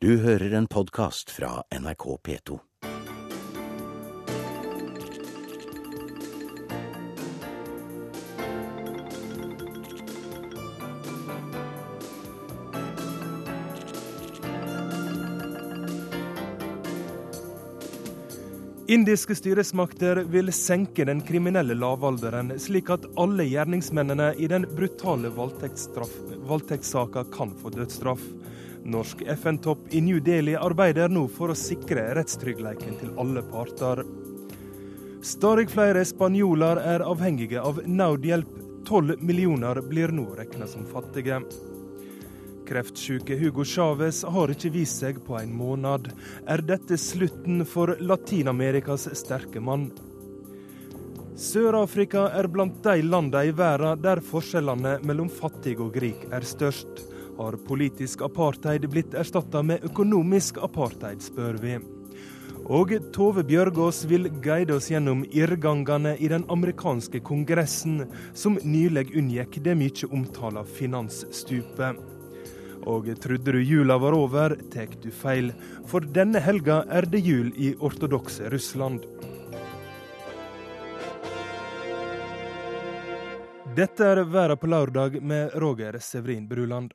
Du hører en podkast fra NRK P2. Indiske styresmakter vil senke den kriminelle lavalderen, slik at alle gjerningsmennene i den brutale voldtektssaka kan få dødsstraff. Norsk FN-topp i New Delhi arbeider nå for å sikre rettstryggheten til alle parter. Stadig flere spanjoler er avhengige av nødhjelp. Tolv millioner blir nå regna som fattige. Kreftsyke Hugo Chávez har ikke vist seg på en måned. Er dette slutten for Latin-Amerikas sterke mann? Sør-Afrika er blant de landene i verden der forskjellene mellom fattig og rik er størst. Har politisk apartheid blitt erstatta med økonomisk apartheid, spør vi. Og Tove Bjørgaas vil guide oss gjennom irrgangene i den amerikanske kongressen, som nylig unngikk det mye omtala finansstupet. Og trodde du jula var over, tek du feil. For denne helga er det jul i ortodokse Russland. Dette er Verda på lørdag med Roger Severin Bruland.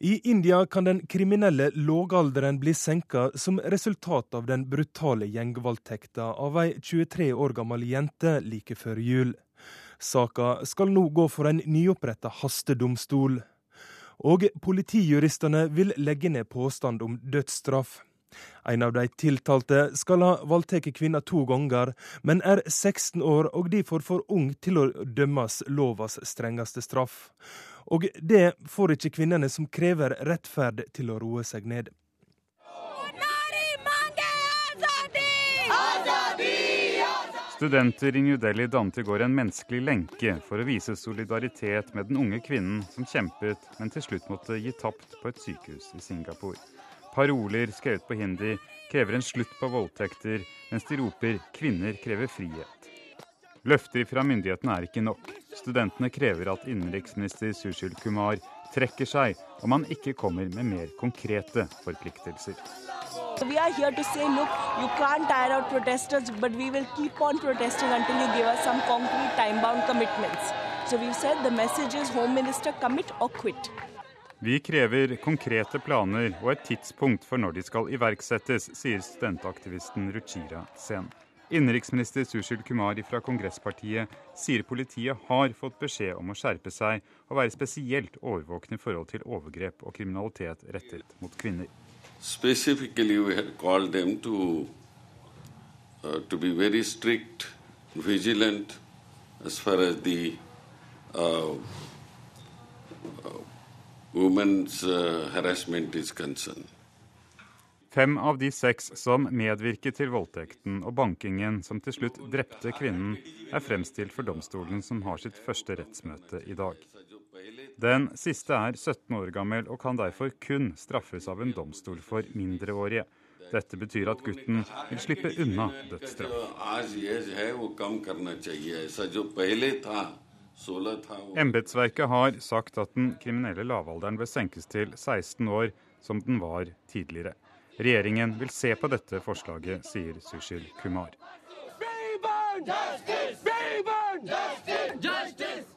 I India kan den kriminelle lågalderen bli senka som resultat av den brutale gjengvoldtekta av ei 23 år gammel jente like før jul. Saka skal nå gå for en nyoppretta hastedomstol. Og politijuristene vil legge ned påstand om dødsstraff. En av de tiltalte skal ha voldtatt kvinna to ganger, men er 16 år og derfor for ung til å dømmes lovas strengeste straff. Og det får ikke kvinnene som krever rettferd til å roe seg ned. Studenter i New Delhi dannet i går en menneskelig lenke for å vise solidaritet med den unge kvinnen som kjempet, men til slutt måtte gi tapt på et sykehus i Singapore. Paroler skrevet på hindi krever en slutt på voldtekter, mens de roper 'kvinner krever frihet'. Løfter fra myndighetene er ikke nok. Studentene krever at innenriksminister Sushil Kumar trekker seg om han ikke kommer med mer konkrete forpliktelser. We are here to say, look, you can't tire out protesters, but we will keep on protesting until you give us some concrete time-bound commitments. So we've said the message is Home Minister commit or quit. Vi krever konkrete planer og et tidspunkt for når de skal iverksettes, sier studentaktivisten Ruchira Sen. Innenriksminister Sushil Kumar fra Kongresspartiet sier politiet har fått beskjed om å skjerpe seg og være spesielt årvåkne i forhold til overgrep og kriminalitet rettet mot kvinner. To uh, to be very strict, vigilant as far as the uh, uh, women's uh, harassment is concerned. Fem av de seks som medvirket til voldtekten og bankingen som til slutt drepte kvinnen, er fremstilt for domstolen som har sitt første rettsmøte i dag. Den siste er 17 år gammel og kan derfor kun straffes av en domstol for mindreårige. Dette betyr at gutten vil slippe unna dødsstraff. Embetsverket har sagt at den kriminelle lavalderen bør senkes til 16 år, som den var tidligere. Regjeringen vil se på dette forslaget, sier Sushil Kumar.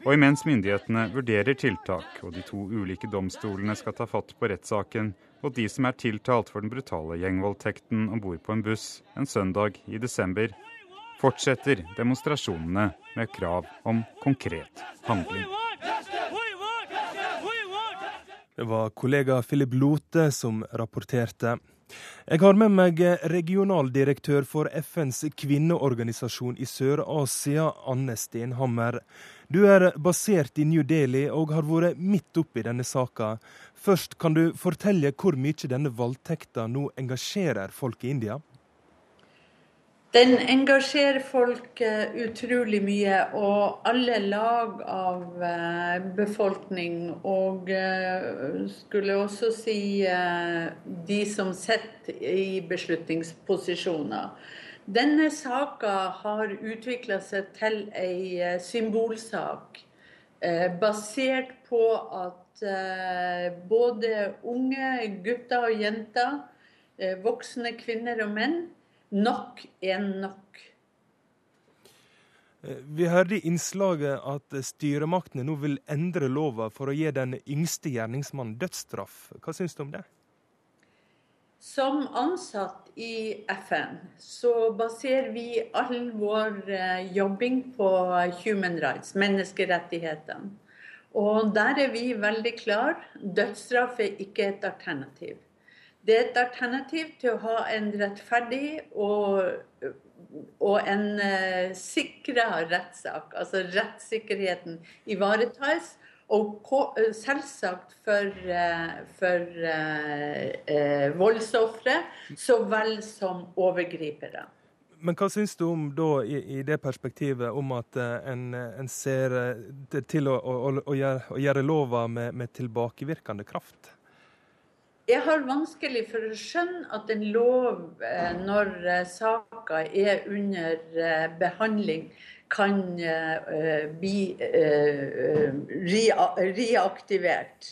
Og imens myndighetene vurderer tiltak, og de to ulike domstolene skal ta fatt på rettssaken mot de som er tiltalt for den brutale gjengvoldtekten om bord på en buss en søndag i desember, fortsetter demonstrasjonene med krav om konkret handling. Det var kollega Philip Lote som rapporterte. Jeg har med meg regionaldirektør for FNs kvinneorganisasjon i Sør-Asia, Anne Stenhammer. Du er basert i New Delhi og har vært midt oppi denne saka. Først kan du fortelle hvor mye denne voldtekta nå engasjerer folk i India? Den engasjerer folk uh, utrolig mye, og alle lag av uh, befolkning. Og uh, skulle også si de som sitter i beslutningsposisjoner. Denne saka har utvikla seg til ei symbolsak basert på at eh, både unge gutter og jenter, eh, voksne kvinner og menn, nok er nok. Eh, vi hørte i innslaget at styremaktene nå vil endre lova for å gi den yngste gjerningsmannen dødsstraff. Hva syns du om det? Som ansatt i FN så baserer vi all vår eh, jobbing på human rights, menneskerettighetene. Og der er vi veldig klar. Dødsstraff er ikke et alternativ. Det er et alternativ til å ha en rettferdig og, og en uh, sikra rettssak. Altså rettssikkerheten ivaretas og eh, selvsagt for, eh, for eh, voldsofre så vel som overgripere. Men hva syns du om da, i, i, det perspektivet om at en, en ser til å, å, å, gjøre, å gjøre, lova med, med, tilbakevirkende kraft? Jeg har vanskelig for å skjønne at en lov, når saka er under behandling, kan bli reaktivert.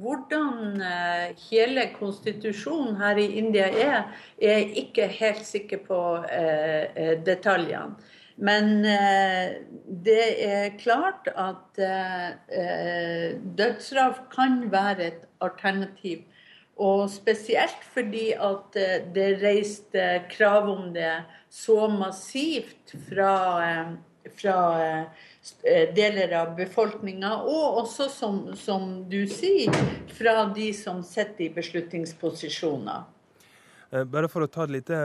Hvordan hele konstitusjonen her i India er, er jeg ikke helt sikker på detaljene. Men det er klart at dødsstraff kan være et alternativ. Og spesielt fordi at det reiste krav om det så massivt fra, eh, fra eh, deler av befolkninga, og også, som, som, du sier, fra de som sitter i beslutningsposisjoner. Eh, bare for å ta et lite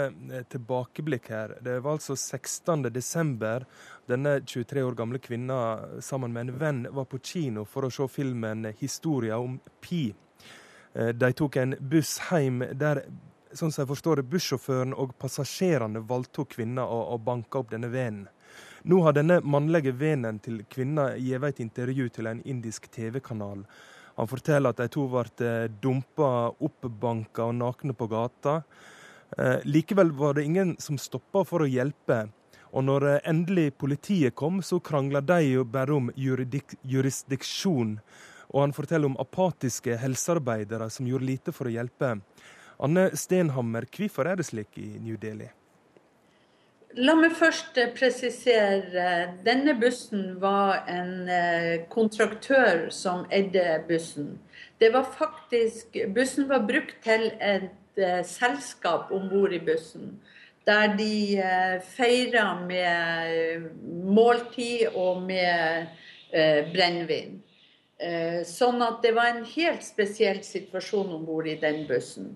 tilbakeblikk her. Det var altså 16.12. Denne 23 år gamle kvinna sammen med en venn var på kino for å se filmen 'Historia om Pi'. De tok en buss hjem der sånn som jeg forstår det, bussjåføren og passasjerene valgte kvinna og, og banka opp denne vennen. Nå har denne mannlige vennen til kvinna gitt et intervju til en indisk TV-kanal. Han forteller at de to ble eh, dumpa, oppbanka og nakne på gata. Eh, likevel var det ingen som stoppa for å hjelpe. Og når eh, endelig politiet kom, så krangla de jo bare om jurisdiksjon. Og han forteller om apatiske helsearbeidere som gjorde lite for å hjelpe. Anne Stenhammer, hvorfor er det slik i New Delhi? La meg først eh, presisere. Denne bussen var en eh, kontraktør som eide bussen. Det var faktisk, Bussen var brukt til et uh, selskap om bord i bussen. Der de feira med måltid og med brennevin. Sånn at det var en helt spesiell situasjon om bord i den bussen.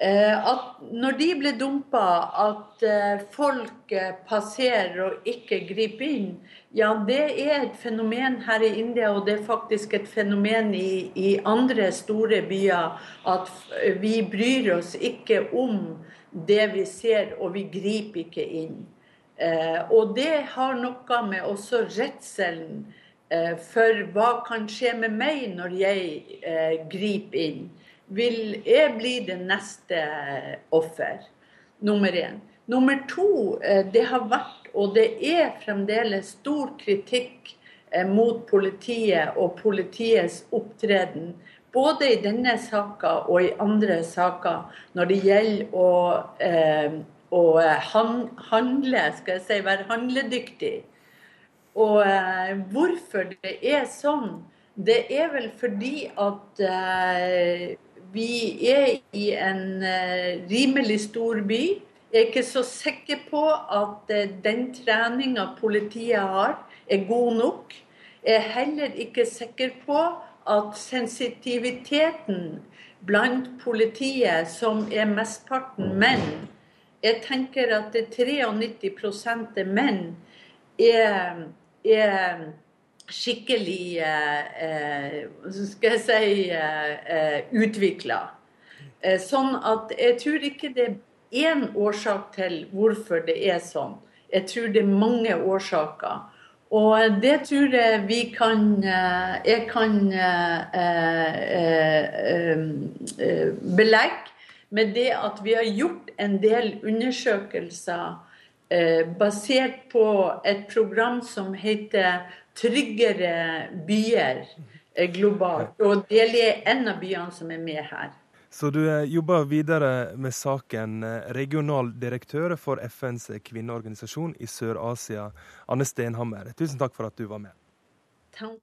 Eh, at når de blir dumpa, at eh, folk eh, passerer og ikke griper inn, ja, det er et fenomen her i India, og det er faktisk et fenomen i, i andre store byer. At vi bryr oss ikke om det vi ser, og vi griper ikke inn. Og det har noe med også redselen for hva kan skje med meg når jeg griper inn vil jeg bli det neste offer. Nummer én. Nummer to, eh, det har vært, og det er fremdeles, stor kritikk eh, mot politiet og politiets opptreden. Både i denne saka og i andre saker når det gjelder å, eh, å handle, skal jeg si, være handledyktig. Og eh, hvorfor det er sånn, det er vel fordi at eh, vi er i en uh, rimelig stor by. Jeg er ikke så sikker på at uh, den treninga politiet har, er god nok. Jeg er heller ikke sikker på at sensitiviteten blant politiet, som er mestparten menn Jeg tenker at det 93% er menn, er, er skikkelig eh, eh skal jeg si eh, eh utvikla. Eh, sånn at jeg tror ikke det er én årsak til hvorfor det er sånn. Jeg tror det er mange årsaker. Og det tror jeg vi kan Jeg kan belegge med det at vi har gjort en del undersøkelser basert på et program som heter tryggere byer. eh, globalt. Og Delhi er en av byene som er med her. Så du eh, jobber videre med saken. Regional regionaldirektør for FNs kvinneorganisasjon i Sør-Asia, Anne Stenhammer. Tusen takk for at du var med. Takk.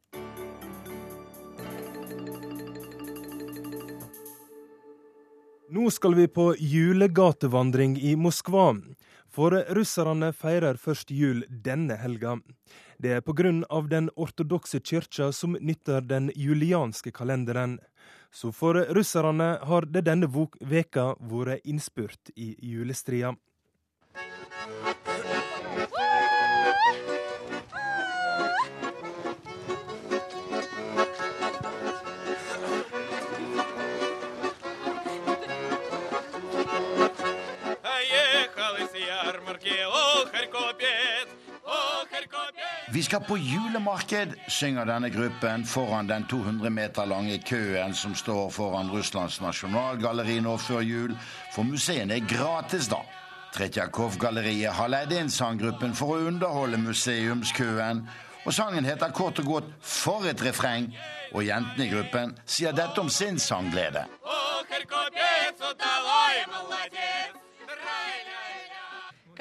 Nå skal vi på julegatevandring i Moskva. For russerne feirer først jul denne helga. Det er pga. den ortodokse kirka som nytter den julianske kalenderen. Så for russerne har det denne veka vært innspurt i julestria. Vi skal på julemarked, synger denne gruppen foran den 200 meter lange køen som står foran Russlands nasjonalgalleri nå før jul, for museene er gratis da. Tretjakov-galleriet har leid inn sanggruppen for å underholde museumskøen, og sangen heter kort og godt 'For et refreng', og jentene i gruppen sier dette om sin sangglede.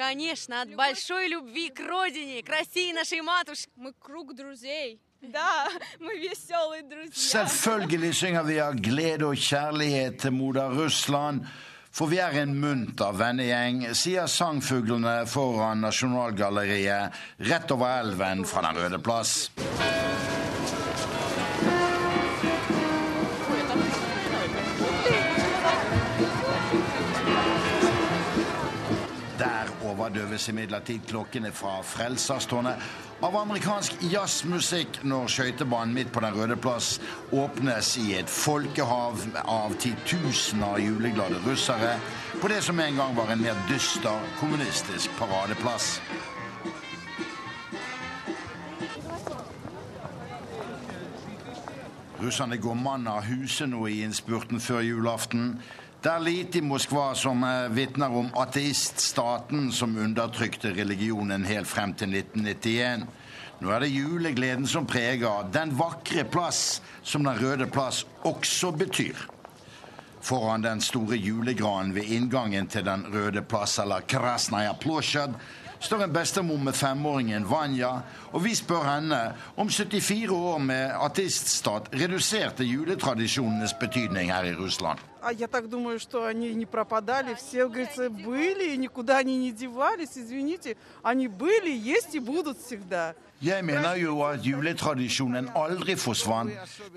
Конечно, от большой любви к родине, к России нашей матушке. Мы круг друзей. Да, мы веселые друзья. Selvfølgelig synger vi av glede og kjærlighet til moder Russland. For vi er en munter vennegjeng, sier sangfuglene foran Nasjonalgalleriet rett over elven fra Den røde plass. Overdøves imidlertid klokkene fra Frelserstårnet av amerikansk jazzmusikk når skøytebanen midt på Den røde plass åpnes i et folkehav av titusener juleglade russere på det som en gang var en mer dyster kommunistisk paradeplass. Russerne går mann av huse nå i innspurten før julaften. Det er lite i Moskva som eh, vitner om ateiststaten som undertrykte religionen helt frem til 1991. Nå er det julegleden som preger den vakre plass som Den røde plass også betyr. Foran den store julegranen ved inngangen til Den røde plass, eller Krasnaja plosjad, står en bestemor med femåringen Vanja, og vi spør henne om 74 år med ateiststat reduserte juletradisjonenes betydning her i Russland А я так думаю, что они не пропадали. Все, говорится, были, и никуда они не девались. Извините, они были, есть и будут всегда. Jeg mener jo at juletradisjonen aldri forsvant.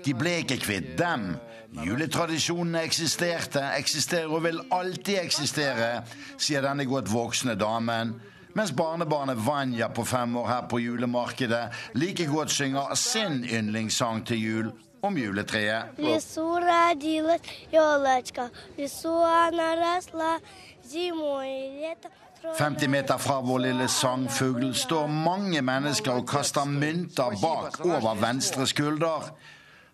De ble ikke kvitt dem. Juletradisjonene eksisterte, eksisterer og vil alltid eksistere, sier denne godt voksne damen. Mens barnebarnet Vanja på fem år her på julemarkedet like godt synger sin yndlingssang til jul om juletreet. 50 meter fra vår lille sangfugl står mange mennesker og kaster mynter bak over venstre skulder.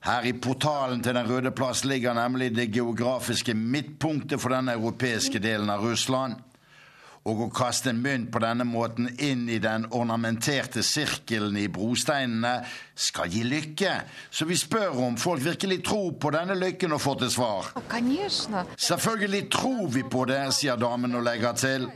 Her i portalen til Den røde plass ligger nemlig det geografiske midtpunktet for den europeiske delen av Russland. Og å kaste en mynt på denne måten inn i den ornamenterte sirkelen i brosteinene skal gi lykke. Så vi spør om folk virkelig tror på denne lykken og får til svar. Selvfølgelig tror vi på det, sier damen og legger til.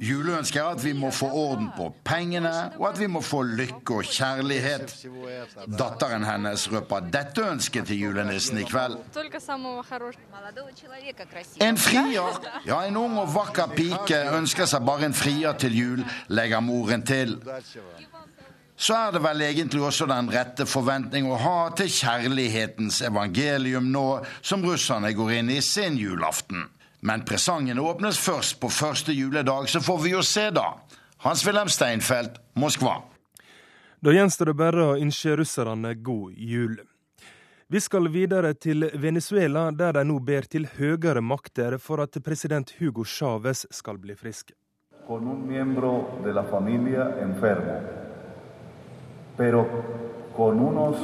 Juleønsket er at vi må få orden på pengene, og at vi må få lykke og kjærlighet. Datteren hennes røper dette ønsket til julenissen i kveld. En frier, ja, en ung og vakker pike ønsker seg bare en frier til jul, legger moren til så er det vel egentlig også den rette forventning å ha til kjærlighetens evangelium nå som russerne går inn i sin julaften. Men presangen åpnes først på første juledag, så får vi jo se, da. Hans-Wilhelm Steinfeld, Moskva. Da gjenstår det bare å ønske russerne god jul. Vi skal videre til Venezuela, der de nå ber til høyere makter for at president Hugo Chávez skal bli frisk. enfermo, pero con unos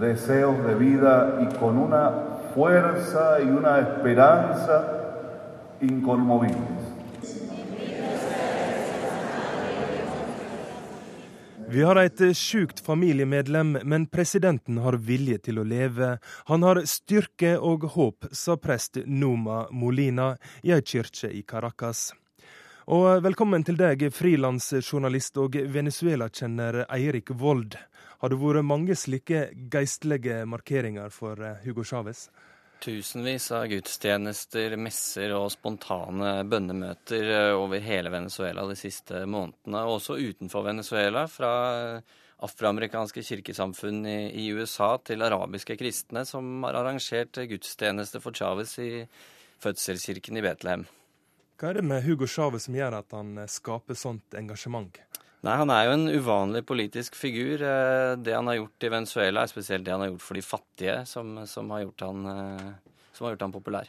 deseos de vida y con una fuerza y una esperanza inconmovibles. Vi har et sjukt familiemedlem, men presidenten har vilje til å leve. Han har styrke og håp, sa prest Noma Molina i ei kirke i Caracas. Og velkommen til deg, frilansjournalist og Venezuela-kjenner Eirik Wold. Har det vært mange slike geistlige markeringer for Hugo Chávez? Tusenvis av gudstjenester, messer og spontane bønnemøter eh, over hele Venezuela de siste månedene. Også utenfor Venezuela, fra afroamerikanske kirkesamfunn i, USA til arabiske kristne som har arrangert gudstjeneste for Chávez i fødselskirken i Betlehem. Hva er det med Hugo Chávez som gjør at han skaper sånt engasjement? Nei, Han er jo en uvanlig politisk figur. Eh, det han har gjort i Venezuela, er spesielt det han har gjort for de fattige, som, som, har, gjort han, eh, som har gjort han populær.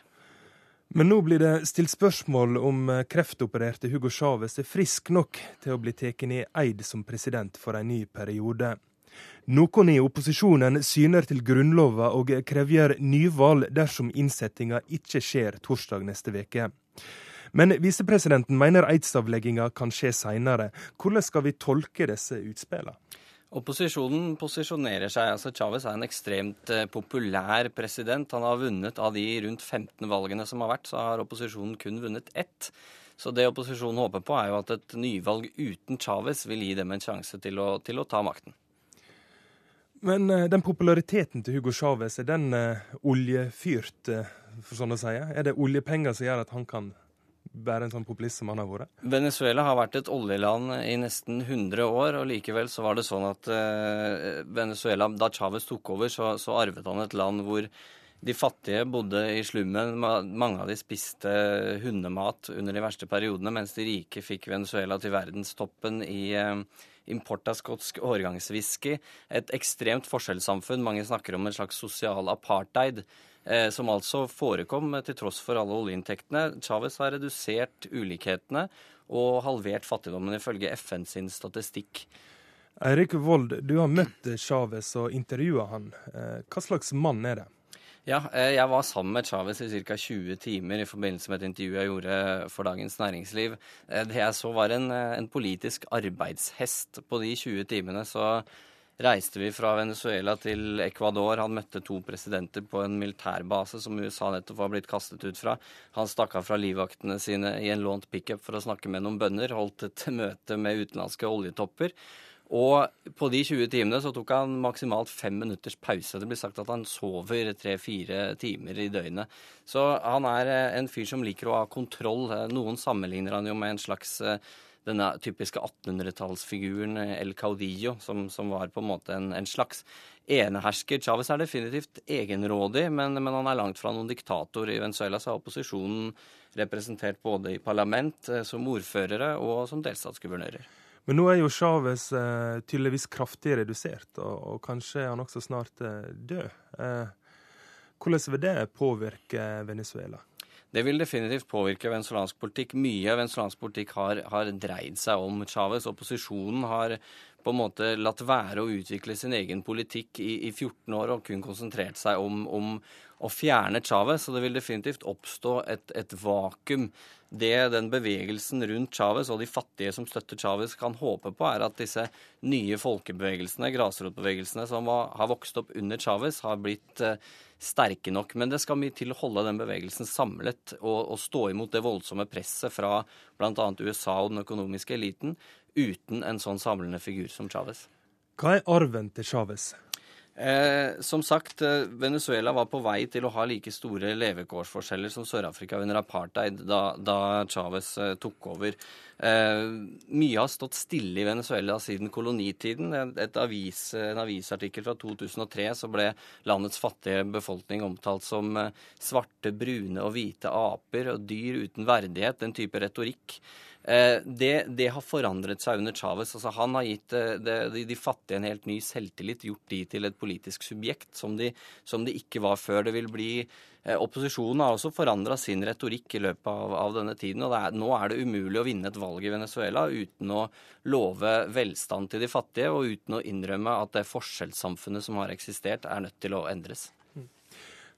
Men nå blir det stilt spørsmål om eh, kreftopererte Hugo Chávez er frisk nok til å bli tatt i eid som president for en ny periode. Noen i opposisjonen syner til Grunnlova og krever nyvalg dersom innsettinga ikke skjer torsdag neste uke. Men visepresidenten mener eidsavlegginga kan skje seinere. Hvordan skal vi tolke disse utspillene? Opposisjonen posisjonerer seg. altså Chávez er en ekstremt eh, populær president. Han har vunnet av de rundt 15 valgene som har vært, så har opposisjonen kun vunnet ett. Så det opposisjonen håper på, er jo at et nyvalg uten Chávez vil gi dem en sjanse til å, til å ta makten. Men uh, den populariteten til Hugo Chávez, er den uh, oljefyrt, for sånn å si? Er det oljepenger som gjør at han kan være en sånn populist som han har vært? Venezuela har vært et oljeland i nesten 100 år, og likevel så var det sånn at uh, Venezuela, da Chávez tok over, så, så, arvet han et land hvor de fattige bodde i slummen. Mange av de spiste hundemat under de verste periodene, mens de rike fikk Venezuela til verdenstoppen i uh, import av skotsk årgangswhisky. Et ekstremt forskjellssamfunn. Mange snakker om en slags sosial apartheid. Eh, som altså forekom til tross for alle oljeinntektene. Chávez har redusert ulikhetene og halvert fattigdommen, ifølge FN sin statistikk. Eirik Wold, du har møtt Chávez og intervjua han. Eh, hva slags mann er det? Ja, eh, jeg var sammen med Chávez i ca. 20 timer i forbindelse med et intervju jeg gjorde for Dagens Næringsliv. Det jeg så var en, en politisk arbeidshest på de 20 timene. så reiste vi fra Venezuela til Ecuador. Han møtte to presidenter på en militærbase som USA nettopp var blitt kastet ut fra. Han stakk av fra livvaktene sine i en lånt pickup for å snakke med noen bønder. Holdt et møte med utenlandske oljetopper. Og på de 20 timene så tok han maksimalt fem minutters pause. Det blir sagt at han sover tre-fire timer i døgnet. Så han er en fyr som liker å ha kontroll. Noen sammenligner han jo med en slags denne typiske 1800-tallsfiguren eh, El Caudillo, som, som, var på en måte en, en slags enehersker. Chávez er definitivt egenrådig, men, men, han er langt fra noen diktator. I Venezuela så er opposisjonen representert både i parlament, eh, som ordførere og som delstatsguvernører. Men nå er jo Chávez eh, tydeligvis kraftig redusert, og, og, kanskje han også snart eh, død. Eh, hvordan vil det påvirke Venezuela? Det vil definitivt påvirke venezuelansk politikk. Mye av venezuelansk politikk har, har, dreid seg om Chávez. Opposisjonen har på en måte latt være å utvikle sin egen politikk i, i 14 år og kun konsentrert seg om, om å fjerne Chávez. Så det vil definitivt oppstå et, et vakuum. Det den bevegelsen rundt Chávez og de fattige som støtter Chávez, kan håpe på, er at disse nye folkebevegelsene, grasrotbevegelsene som har vokst opp under Chávez, har blitt eh, sterke nok. Men det skal mye til å holde den bevegelsen samlet og, og stå imot det voldsomme presset fra bl.a. USA og den økonomiske eliten uten en sånn samlende figur som Chávez. Hva er arven til Chávez? Eh, som sagt, eh, Venezuela var på vei til å ha like store levekårsforskjeller som Sør-Afrika under apartheid da, da Chávez eh, tok over. Eh, mye har stått stille i Venezuela siden kolonitiden. Avis, en avisartikkel fra 2003 så ble landets fattige befolkning omtalt som eh, svarte, brune og hvite aper og dyr uten verdighet. Den type retorikk. Eh, det, det, har forandret seg under Chávez. Altså, han har gitt de, de, de, fattige en helt ny selvtillit, gjort de til et politisk subjekt som de, som de ikke var før. Det vil bli Eh, opposisjonen har også forandra sin retorikk i løpet av, av denne tiden. og er, Nå er det umulig å vinne et valg i Venezuela uten å love velstand til de fattige, og uten å innrømme at det forskjellssamfunnet som har eksistert, er nødt til å endres.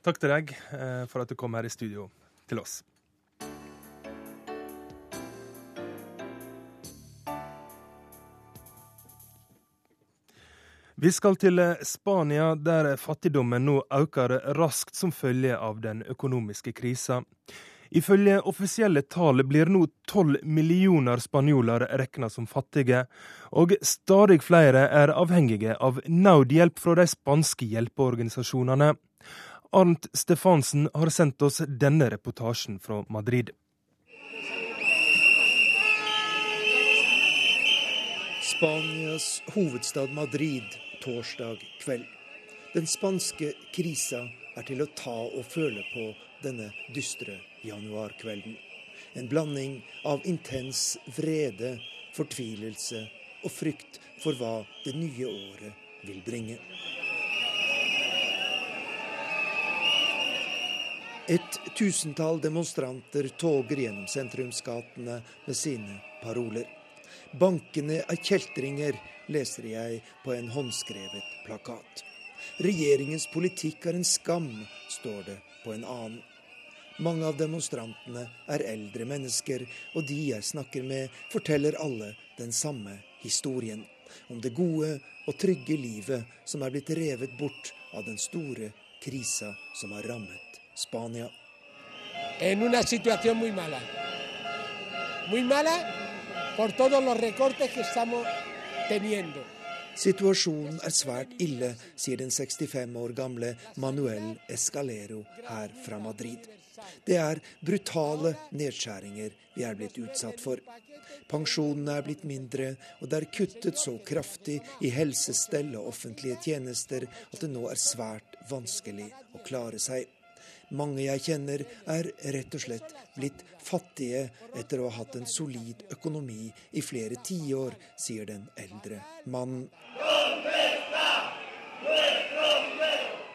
Takk til deg eh, for at du kom her i studio til oss. Vi skal til Spania, der fattigdommen nå øker raskt som følge av den økonomiske krisa. Ifølge offisielle tall blir nå tolv millioner spanjoler regna som fattige, og stadig flere er avhengige av nødhjelp fra de spanske hjelpeorganisasjonene. Arnt Stefansen har sendt oss denne reportasjen fra Madrid. Spanias hovedstad Madrid torsdag kveld. Den spanske krisa er til å ta og føle på denne dystre januarkvelden. En blanding av intens vrede, fortvilelse og frykt for hva det nye året vil bringe. Et tusentall demonstranter toger gjennom sentrumsgatene med sine paroler. Bankene av kjeltringer, leser jeg på en håndskrevet plakat. Regjeringens politikk er en skam, står det på en annen. Mange av demonstrantene er eldre mennesker, og de jeg snakker med, forteller alle den samme historien. Om det gode og trygge livet som er blitt revet bort av den store krisa som har rammet Spania. En una situación muy mala. Muy mala por Situasjonen er svært ille, sier den 65 år gamle Manuel Escalero her fra Madrid. Det er brutale nedskjæringer vi er blitt utsatt for. Pensjonene er blitt mindre, og det er kuttet så kraftig i helsestell og offentlige tjenester at det nå er svært vanskelig å klare seg. Mange jeg kjenner er rett og slett blitt fattige etter å ha hatt en solid økonomi i flere tiår, sier den eldre mannen.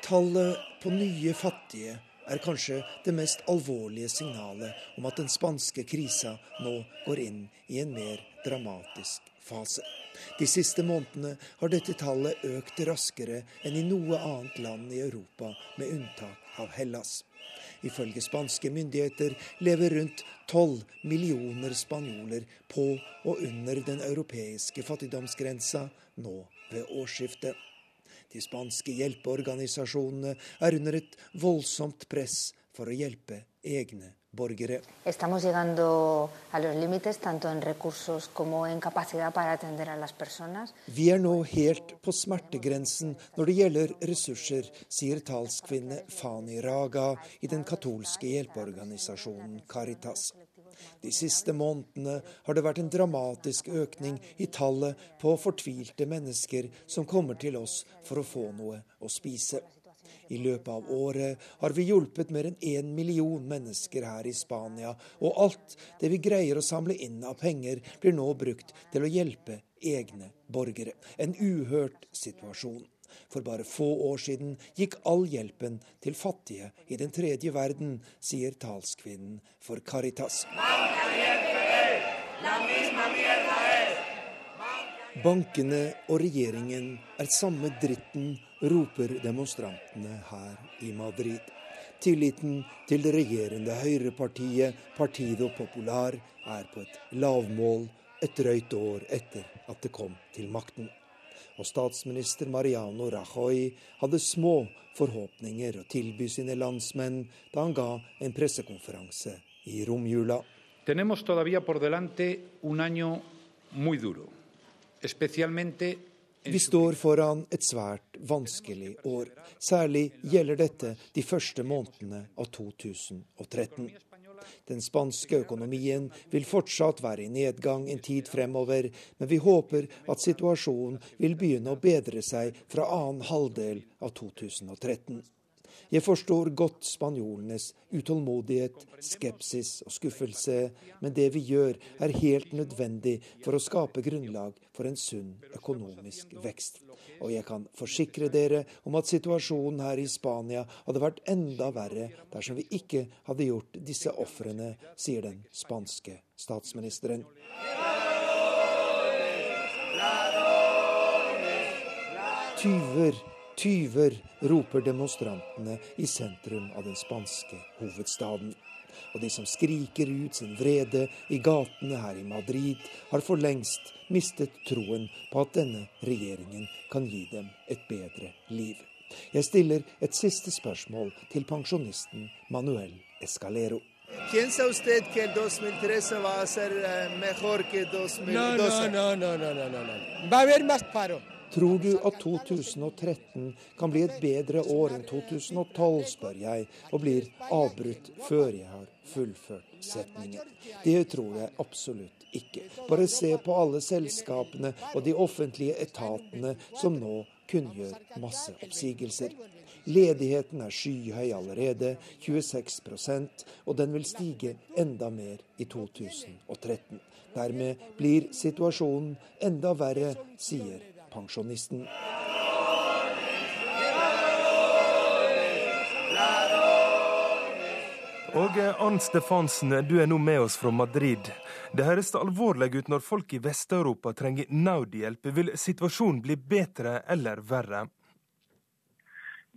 Tallet på nye fattige er kanskje det mest alvorlige signalet om at den spanske krisa nå går inn i en mer dramatisk fase. De siste månedene har dette tallet økt raskere enn i noe annet land i Europa, med unntak av Hellas. Ifølge spanske myndigheter lever rundt 12 millioner spanjoler på og under den europeiske fattigdomsgrensa nå ved årsskiftet. De spanske hjelpeorganisasjonene er under et voldsomt press for å hjelpe egne borgere. Estamos llegando a los límites tanto en recursos como en capacidad para atender a las personas. Vi er nå helt på smertegrensen når det gjelder ressurser, sier talskvinne Fani Raga i den katolske hjelpeorganisasjonen Caritas. De siste månedene har det vært en dramatisk økning i tallet på fortvilte mennesker som kommer til oss for å få noe å spise. I løpet av året har vi hjulpet mer enn én million mennesker her i Spania, og alt det vi greier å samle inn av penger, blir nå brukt til å hjelpe egne borgere. En uhørt situasjon. For bare få år siden gikk all hjelpen til fattige i den tredje verden, sier talskvinnen for Caritas. Bankene og regjeringen er samme dritten, roper demonstrantene her i Madrid. Tilliten til det regjerende høyrepartiet Partido Popular er på et lavmål et drøyt år etter at det kom til makten og statsminister Mariano Rajoy hadde små forhåpninger å tilby sine landsmenn da han ga en pressekonferanse i romjula. Tenemos todavía por delante un año muy duro, especialmente vi står foran et svært vanskelig år. Særlig gjelder dette de første månedene av 2013. Den spanske økonomien vil fortsatt være i nedgang en tid fremover, men vi håper at situasjonen vil begynne å bedre seg fra annen halvdel av 2013. Jeg forstår godt spanjolenes utålmodighet, skepsis og skuffelse, men det vi gjør er helt nødvendig for å skape grunnlag for en sunn økonomisk vekst. Og jeg kan forsikre dere om at situasjonen her i Spania hadde vært enda verre dersom vi ikke hadde gjort disse ofrene, sier den spanske statsministeren. Tyver Tyver, roper demonstrantene i sentrum av den spanske hovedstaden. Og de som skriker ut sin vrede i gatene her i Madrid, har for lengst mistet troen på at denne regjeringen kan gi dem et bedre liv. Jeg stiller et siste spørsmål til pensjonisten Manuel Escalero. ¿Piensa usted que el 2013 va a ser eh, mejor que 2012? No, no, no, no, no, no, no. Va a haber más paro. Tror du at 2013 kan bli et bedre år enn 2012, spør jeg, og blir avbrutt før jeg har fullført setningen. Det tror jeg absolutt ikke. Bare se på alle selskapene og de offentlige etatene som nå kunngjør masseoppsigelser. Ledigheten er skyhøy allerede, 26 og den vil stige enda mer i 2013. Dermed blir situasjonen enda verre, sier pensjonisten. Og Ann Stefansen, du er nå med oss fra Madrid. Det høres alvorlig ut når folk i Vest-Europa trenger nødhjelp. Vil situasjonen bli bedre eller verre?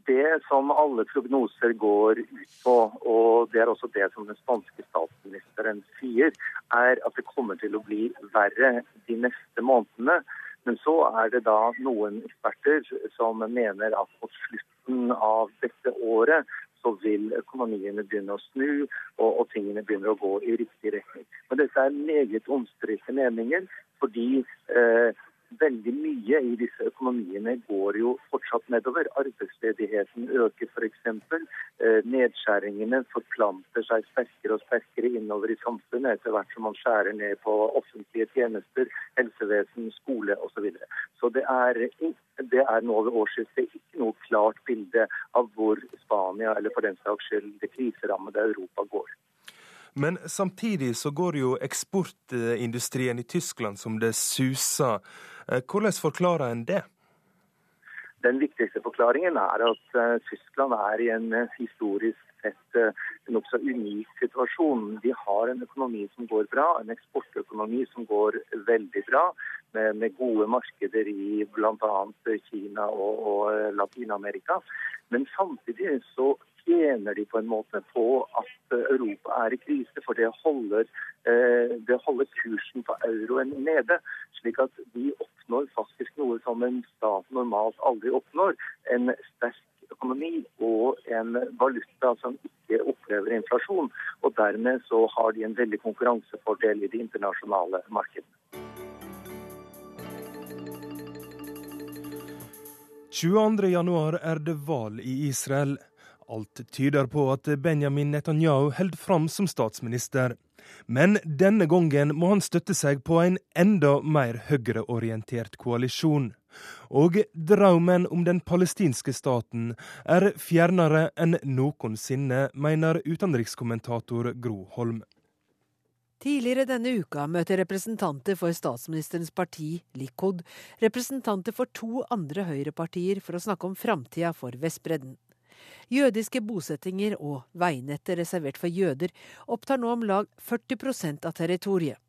Det som alle prognoser går ut på, og det er også det som den spanske statsministeren sier, er at det kommer til å bli verre de neste månedene. Men så er det da noen eksperter som mener at på slutten av dette året så vil økonomiene begynne å snu, og, og tingene begynner å gå i riktig retning. Men dette er meget omstridte meninger, fordi eh, veldig mye i disse økonomiene går jo fortsatt nedover. Arbeidsledigheten øker f.eks. Eh, nedskjæringene forplanter seg sterkere og sterkere innover i samfunnet etter hvert som man skjærer ned på offentlige tjenester, helsevesen, skole osv. Så, videre. så det er, det er nå ved årsskiftet ikke noe klart bilde av hvor Spania, eller for den saks skyld det kriserammede Europa, går. Men samtidig så går jo eksportindustrien i Tyskland som det suser. Eh, hvordan forklarer en det? Den viktigste forklaringen er at uh, Tyskland er i en uh, historisk sett en nokså unik situasjon. De har en økonomi som går bra, en eksportøkonomi som går veldig bra, med, med gode markeder i bl.a. Kina og, og Latin-Amerika. Men samtidig så tjener de på en måte på at Europa er i krise, for det holder, det holder kursen på euroen nede. Slik at de oppnår faktisk noe som en stat normalt aldri oppnår. En sterk økonomi og en valuta som ikke opplever inflasjon. Og dermed så har de en veldig konkurransefordel i det internasjonale markedet. 22.1 er det valg i Israel. Alt tyder på at Benjamin Netanyahu holder fram som statsminister. Men denne gangen må han støtte seg på en enda mer høyreorientert koalisjon. Og drømmen om den palestinske staten er fjernere enn noensinne, mener utenrikskommentator Gro Holm. Tidligere denne uka møter representanter for statsministerens parti, Likud, representanter for to andre høyrepartier for å snakke om framtida for Vestbredden. Jødiske bosettinger og veinettet reservert for jøder opptar nå om lag 40% av territoriet.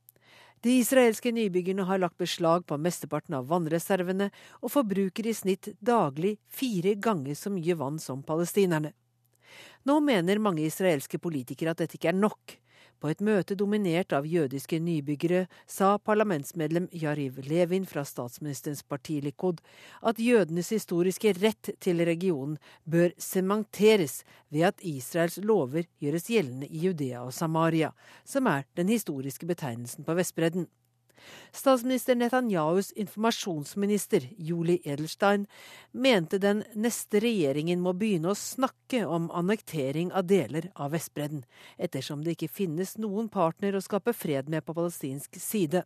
De israelske nybyggerne har lagt beslag på mesteparten av vannreservene og forbruker i snitt daglig fire ganger så mye vann som palestinerne. Nå mener mange israelske politikere at dette ikke er nok. På et møte dominert av jødiske nybyggere sa parlamentsmedlem Yariv Levin fra statsministerens parti Likud at jødenes historiske rett til regionen bør sementeres ved at Israels lover gjøres gjeldende i Judea og Samaria, som er den historiske betegnelsen på Vestbredden. Statsminister Netanyahus informasjonsminister Juli Edelstein mente den neste regjeringen må begynne å snakke om annektering av deler av Vestbredden, ettersom det ikke finnes noen partner å skape fred med på palestinsk side.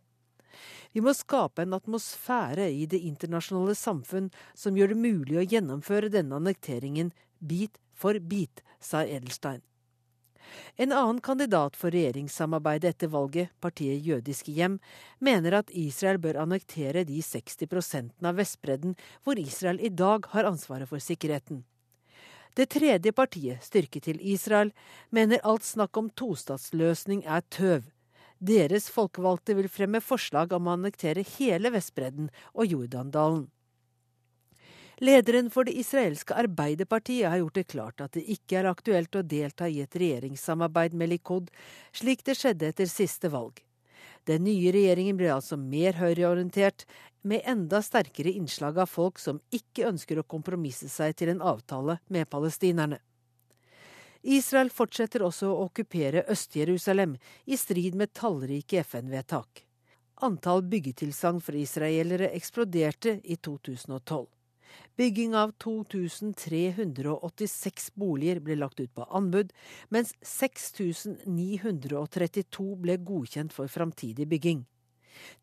Vi må skape en atmosfære i det internasjonale samfunn som gjør det mulig å gjennomføre denne annekteringen bit for bit, sa Edelstein. En annen kandidat for regjeringssamarbeidet etter valget, partiet Jødiske hjem, mener at Israel bør annektere de 60% av Vestbredden hvor Israel i dag har ansvaret for sikkerheten. Det tredje partiet, Styrke til Israel, mener alt snakk om tostatsløsning er tøv. Deres folkevalgte vil fremme forslag om å annektere hele Vestbredden og Jordandalen. Lederen for det israelske Arbeiderpartiet har gjort det klart at det ikke er aktuelt å delta i et regjeringssamarbeid med Likud, slik det skjedde etter siste valg. Den nye regjeringen blir altså mer høyreorientert, med enda sterkere innslag av folk som ikke ønsker å kompromisse seg til en avtale med palestinerne. Israel fortsetter også å okkupere Øst-Jerusalem, i strid med tallrike FN-vedtak. Antall byggetilsagn for israelere eksploderte i 2012. Bygging av 2386 boliger ble lagt ut på anbud, mens 6932 ble godkjent for framtidig bygging.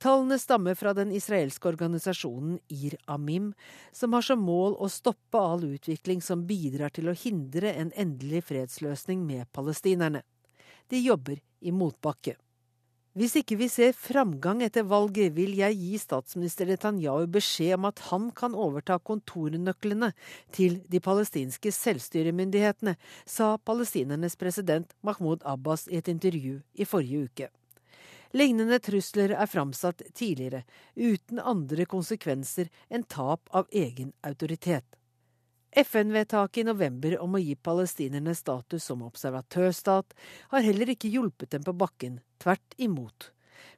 Tallene stammer fra den israelske organisasjonen Ir Amim, som har som mål å stoppe all utvikling som bidrar til å hindre en endelig fredsløsning med palestinerne. De jobber i motbakke. Hvis ikke vi ser framgang etter valget, vil jeg gi statsminister Netanyahu beskjed om at han kan overta kontornøklene til de palestinske selvstyremyndighetene, sa palestinernes president Mahmoud Abbas i et intervju i forrige uke. Lignende trusler er framsatt tidligere, uten andre konsekvenser enn tap av egen autoritet. FN-vedtaket i november om å gi palestinerne status som observatørstat har heller ikke hjulpet dem på bakken, tvert imot.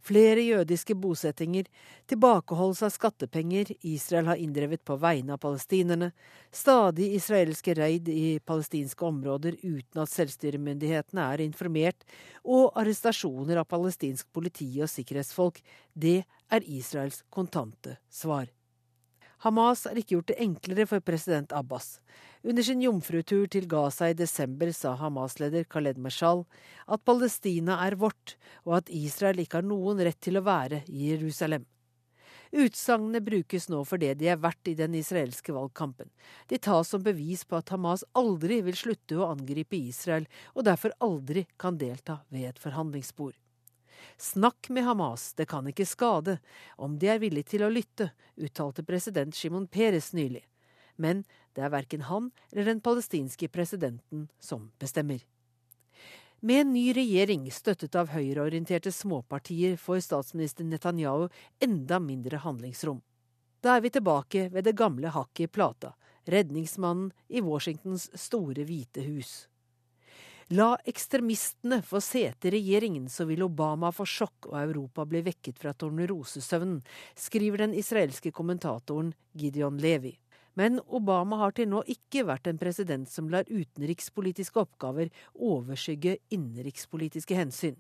Flere jødiske bosettinger, tilbakeholdelse av skattepenger Israel har inndrevet på vegne av palestinerne, stadig israelske reid i palestinske områder uten at selvstyremyndighetene er informert, og arrestasjoner av palestinsk politi og sikkerhetsfolk, det er Israels kontante svar. Hamas har ikke gjort det enklere for president Abbas. Under sin jomfrutur til Gaza i desember sa Hamas-leder Khaled Mashal at Palestina er vårt, og at Israel ikke har noen rett til å være i Jerusalem. Utsagnene brukes nå for det de er verdt i den israelske valgkampen. De tas som bevis på at Hamas aldri vil slutte å angripe Israel, og derfor aldri kan delta ved et forhandlingsbord. Snakk med Hamas, det kan ikke skade, om de er villige til å lytte, uttalte president Shimon Peres nylig. Men det er verken han eller den palestinske presidenten som bestemmer. Med en ny regjering støttet av høyreorienterte småpartier får statsminister Netanyahu enda mindre handlingsrom. Da er vi tilbake ved det gamle hakket i plata, redningsmannen i Washingtons store hvite hus. La ekstremistene få sete i regjeringen, så vil Obama få sjokk og Europa bli vekket fra tornerosesøvnen, skriver den israelske kommentatoren Gideon Levi. Men Obama har til nå ikke vært en president som lar utenrikspolitiske oppgaver overskygge innenrikspolitiske hensyn.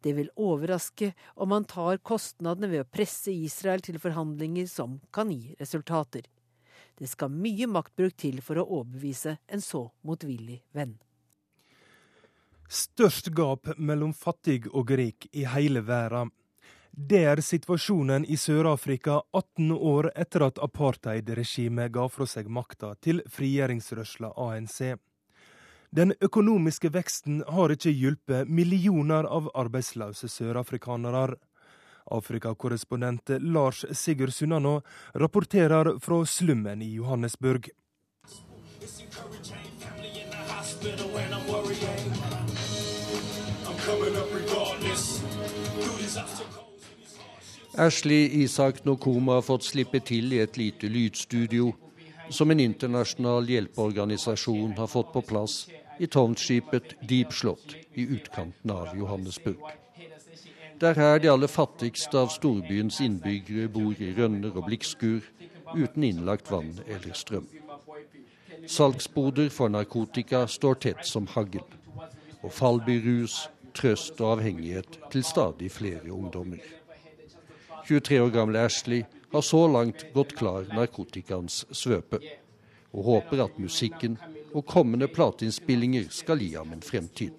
Det vil overraske om han tar kostnadene ved å presse Israel til forhandlinger som kan gi resultater. Det skal mye maktbruk til for å overbevise en så motvillig venn. Størst gap mellom fattig og rik i hele verden. Det er situasjonen i Sør-Afrika 18 år etter at apartheidregimet ga fra seg makta til frigjøringsrørsla ANC. Den økonomiske veksten har ikke hjulpet millioner av arbeidsløse sørafrikanere. Afrikakorrespondent Lars Sigurd Sunnanå rapporterer fra slummen i Johannesburg. Ashley Isak Nokoma har fått slippe til i et lite lydstudio som en internasjonal hjelpeorganisasjon har fått på plass i tårnskipet Deep Slott i utkanten av Johannesburg. Det er her de aller fattigste av storbyens innbyggere bor i rønner og blikkskur uten innlagt vann eller strøm. Salgsboder for narkotika står tett som hagl, og fallbyrus, trøst og avhengighet til stadig flere ungdommer. 23 år gamle Ashley har så langt gått klar narkotikaens svøpe, og håper at musikken og kommende plateinnspillinger skal gi ham en fremtid.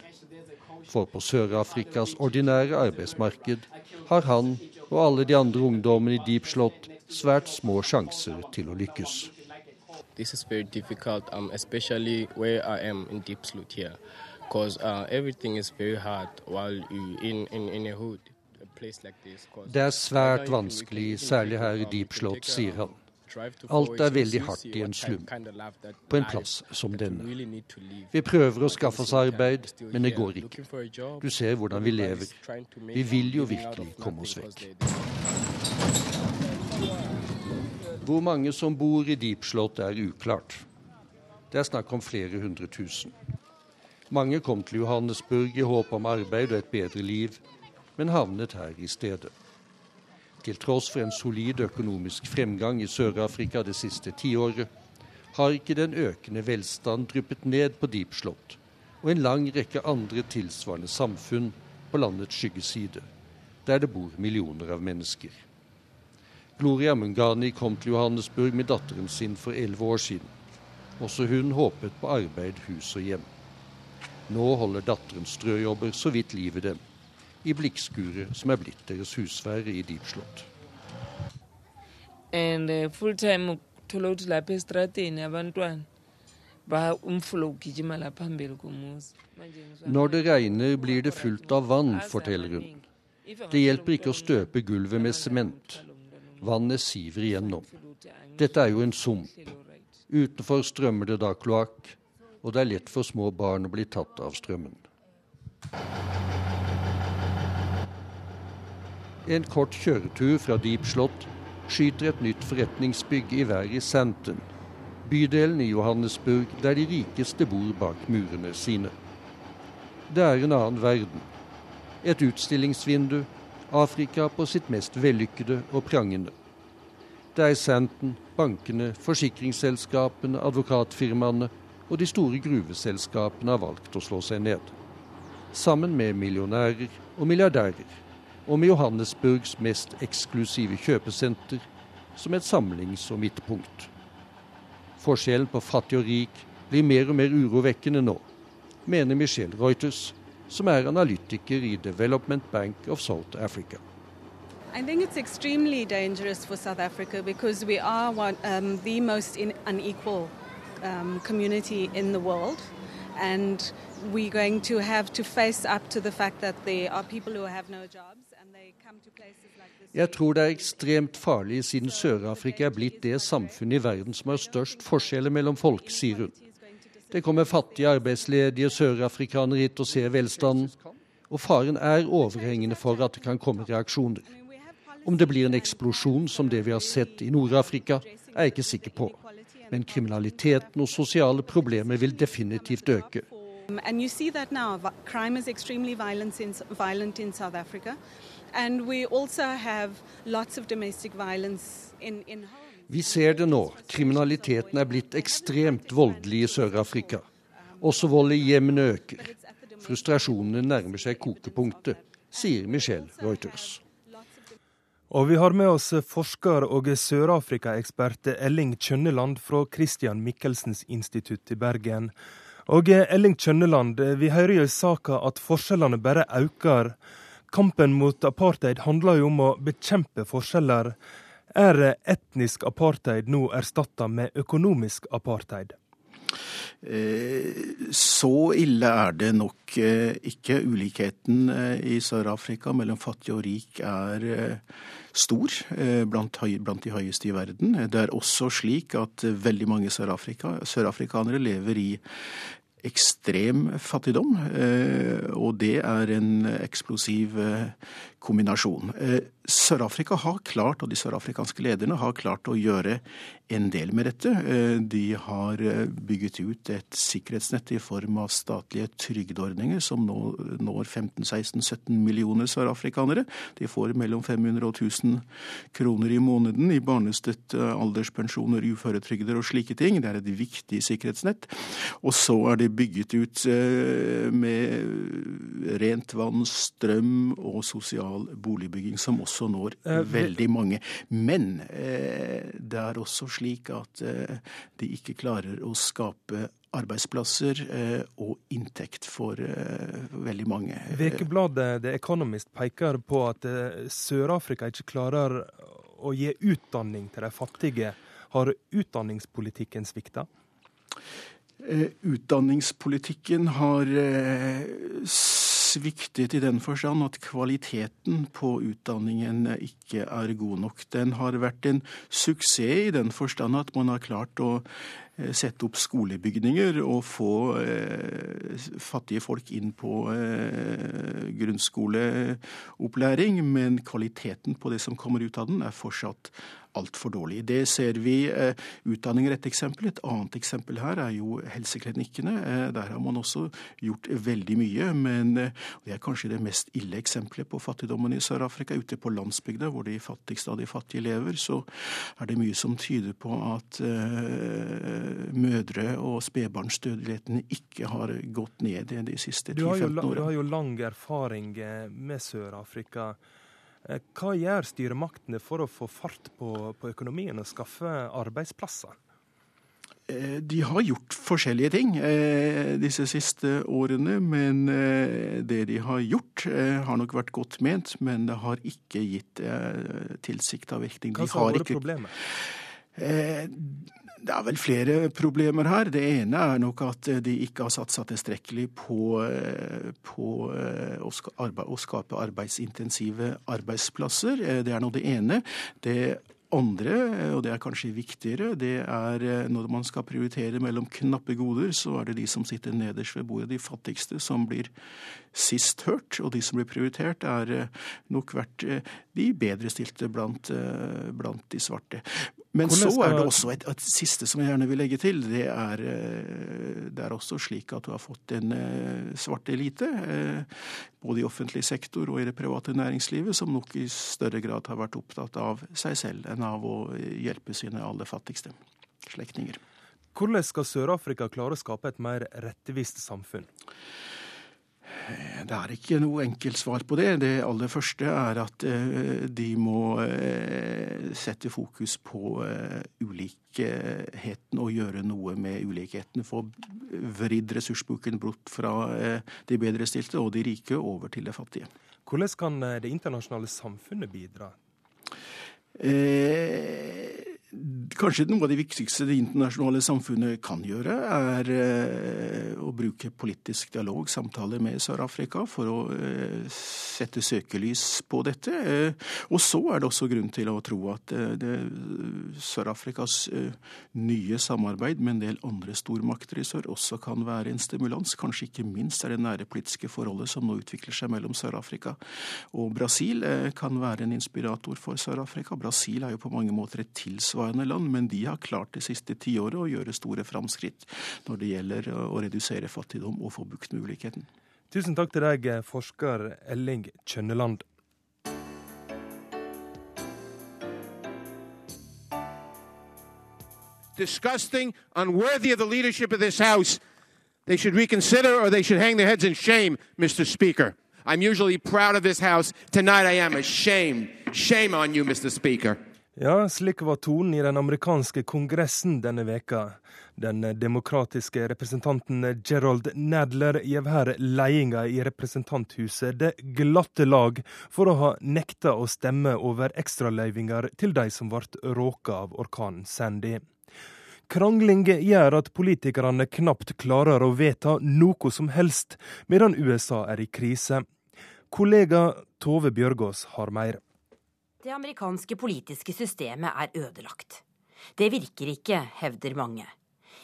For på Sør-Afrikas ordinære arbeidsmarked har han og alle de andre ungdommene i Deep Slott svært små sjanser til å lykkes. This is very difficult, um, especially where I am in Deep Slot here, because uh, everything is very hard while you in, in, in a hood. Det er svært vanskelig, særlig her i Deep Slot, sier han. Alt er veldig hardt i en slum, på en plass som denne. Vi prøver å skaffe oss arbeid, men det går ikke. Du ser hvordan vi lever. Vi vil jo virkelig komme oss vekk. Hvor mange som bor i Deepslott er uklart. Det er snakk om flere hundre tusen. Mange kom til Johannesburg i håp om arbeid og et bedre liv, men havnet her i stedet. Til tross for en solid økonomisk fremgang i Sør-Afrika det siste tiåret, har ikke den økende velstand dryppet ned på Deepslott og en lang rekke andre tilsvarende samfunn på landets skyggeside, der det bor millioner av mennesker. Gloria Mungani kom til Johannesburg med datteren sin for elleve år siden. Også hun håpet på arbeid, hus og hjem. Nå holder datteren strøjobber så vidt livet dem, i blikkskuret som er blitt deres husvære i Deepslott. and uh, full time uthola ukuthi lapha abantwana Når det regner, blir det fullt av vann, forteller hun. Det hjelper ikke å støpe gulvet med sement. Vannet siver igjennom. Dette er jo en sump. Utenfor strømmer det da kloakk, og det er lett for små barn å bli tatt av strømmen. En kort kjøretur fra Deep Slott skyter et nytt forretningsbygg i været i Santon, bydelen i Johannesburg der de rikeste bor bak murene sine. Det er en annen verden. Et utstillingsvindu, Afrika på sitt mest vellykkede og prangende. Det er Santon, bankene, forsikringsselskapene, advokatfirmaene og de store gruveselskapene har valgt å slå seg ned. Sammen med millionærer og milliardærer, og med Johannesburgs mest eksklusive kjøpesenter som et samlings- og midtpunkt. Forskjellen på fattig og rik blir mer og mer urovekkende nå, mener Michelle Reuters, som er analytiker i Development Bank of South Africa. I think it's extremely dangerous for South Africa because we are one, um, the most in, unequal um, community in the world. And we're going to have to face up to the fact that there are people who have no jobs and they come to places. Jeg tror det er ekstremt farlig siden Sør-Afrika er blitt det samfunnet i verden som har størst forskjeller mellom folk, sier hun. Det kommer fattige arbeidsledige sørafrikanere hit og ser velstanden, og faren er overhengende for at det kan komme reaksjoner. Om det blir en eksplosjon som det vi har sett i Nord-Afrika, er jeg ikke sikker på. Men kriminaliteten og sosiale problemer vil definitivt øke. Um, And you see that now. Vi- Crime is extremely violent in, violent in South Africa. And we also have lots of domestic violence in, in. Vi ser det nå. Kriminaliteten er blitt ekstremt voldelig i Sør-Afrika. Også vold i hjemmene øker. Frustrasjonene nærmer seg kokepunktet, sier Michelle Reuters. Og vi har med oss forsker og Sør-Afrika-ekspert Elling Kjønneland fra Christian Michelsens institutt i Bergen. Og Elling Kjønneland, vi hører jo i saka at forskjellene bare øker. Kampen mot apartheid handler jo om å bekjempe forskjeller. Er etnisk apartheid nå erstatta med økonomisk apartheid? Eh, Så ille er det nok eh, ikke. Ulikheten eh, i Sør-Afrika mellom fattig og rik er stor, blant, blant de høyeste i verden. Det er også slik at veldig mange sørafrikanere Sør lever i ekstrem fattigdom, og det er en eksplosiv kombinasjon. Eh, Sør-Afrika har klart, og de sørafrikanske lederne har klart å gjøre en del med dette. Eh, De har eh, bygget ut et sikkerhetsnett i form av statlige trygdeordninger som nå når 15-16-17 millioner sørafrikanere. De får mellom 500 og 1000 kroner i måneden i barnestøtte, alderspensjoner, uføretrygder og slike ting. Det er et viktig sikkerhetsnett. Og så er det bygget ut med rent vann, strøm og sosial boligbygging, som også når Eh, veldig mange. Men eh, det er også slik at eh, de ikke klarer å skape arbeidsplasser eh, og inntekt for veldig mange. Vekebladet The Economist peker på at Sør-Afrika ikke klarer å gi utdanning til de fattige. Har utdanningspolitikken svikta? Utdanningspolitikken har sviktet i den forstand at kvaliteten på utdanningen ikke er god nok. Den har vært en suksess i den forstand at man har klart å eh, sette opp skolebygninger og få eh, fattige folk inn på eh, grunnskoleopplæring, men kvaliteten på det som kommer ut av den, er fortsatt altfor dårlig. Det ser vi. Eh, utdanning er et eksempel. Et annet eksempel her er jo helseklinikkene. Eh, der har man også gjort veldig mye. Men det er kanskje det mest ille eksempelet på fattigdommen i Sør-Afrika. Ute på landsbygda, hvor de fattigste av de fattige lever, så er det mye som tyder på at mødre- og spedbarnsdødeligheten ikke har gått ned de siste 10-15 årene. Du har jo lang erfaring med Sør-Afrika. Eh, hva gjør styremaktene for å få fart på, på økonomien og skaffe arbeidsplasser? Eh, de har gjort forskjellige ting eh, disse siste årene, men det de har gjort har nok vært godt ment, men det har ikke gitt tilsikta virkning. Hva har vært problemet? Det er vel flere problemer her. Det ene er nok at de ikke har satsa tilstrekkelig på, eh, på eh, å, skape arbeidsintensive arbeidsplasser. Eh, det er nå det ene. Det andre, og det er kanskje viktigere, det er når man skal prioritere mellom knappe goder, så er det de som sitter nederst ved bordet, de fattigste, som blir sist hørt. Og de som blir prioritert, er nok vært de bedrestilte blant, blant de svarte. Men så er det også et, et, siste som jeg gjerne vil legge til. Det er, eh, det er også slik at du har fått en eh, svart elite, eh, både i offentlig sektor og i det private næringslivet, som nok i større grad har vært opptatt av seg selv enn av å hjelpe sine aller fattigste slektninger. Hvordan skal Sør-Afrika klare å skape et mer rettvist samfunn? Det er ikke noe enkelt svar på det. Det aller første er at eh, de må eh, sette fokus på eh, ulikheten og gjøre noe med ulikheten. Få vridd ressursbruken bort fra de bedrestilte og de rike over til de fattige. Hvordan kan det internasjonale samfunnet bidra? Eh, Kanskje noe av det viktigste det internasjonale samfunnet kan gjøre, er eh, å bruke politisk dialog, samtaler med Sør-Afrika, for å eh, sette søkelys på dette. Eh, og så er det også grunn til å tro at Sør-Afrikas nye samarbeid med en del andre stormakter i sør også kan være en stimulans. Kanskje ikke minst er det nære politiske forholdet som nå utvikler seg mellom Sør-Afrika og Brasil, kan være en inspirator for Sør-Afrika. Brasil er jo på mange måter et tilsvarende tilsvarende land, men de har klart det siste tiåret å gjøre store framskritt når det gjelder å redusere fattigdom og få bukt med ulikheten. Tusen takk til deg, forsker Elling Kjønneland. Disgusting, unworthy of the leadership of this House. They should reconsider or they should hang their heads in shame, Mr. Speaker. I'm usually proud of this House. Tonight I am ashamed. Shame on you, Mr. Speaker. Ja, slik var tonen i den amerikanske kongressen denne veka. Den demokratiske representanten Gerald Nadler gjev her ledelsen i representanthuset det glatte lag for å ha nekta å stemme over ekstraløyvinger til de som ble råka av orkanen Sandy. Krangling gjør at politikerne knapt klarer å vedta noe som helst, medan USA er i krise. Kollega Tove Bjørgaas har mer. Det amerikanske politiske systemet er ødelagt. Det virker ikke, hevder mange.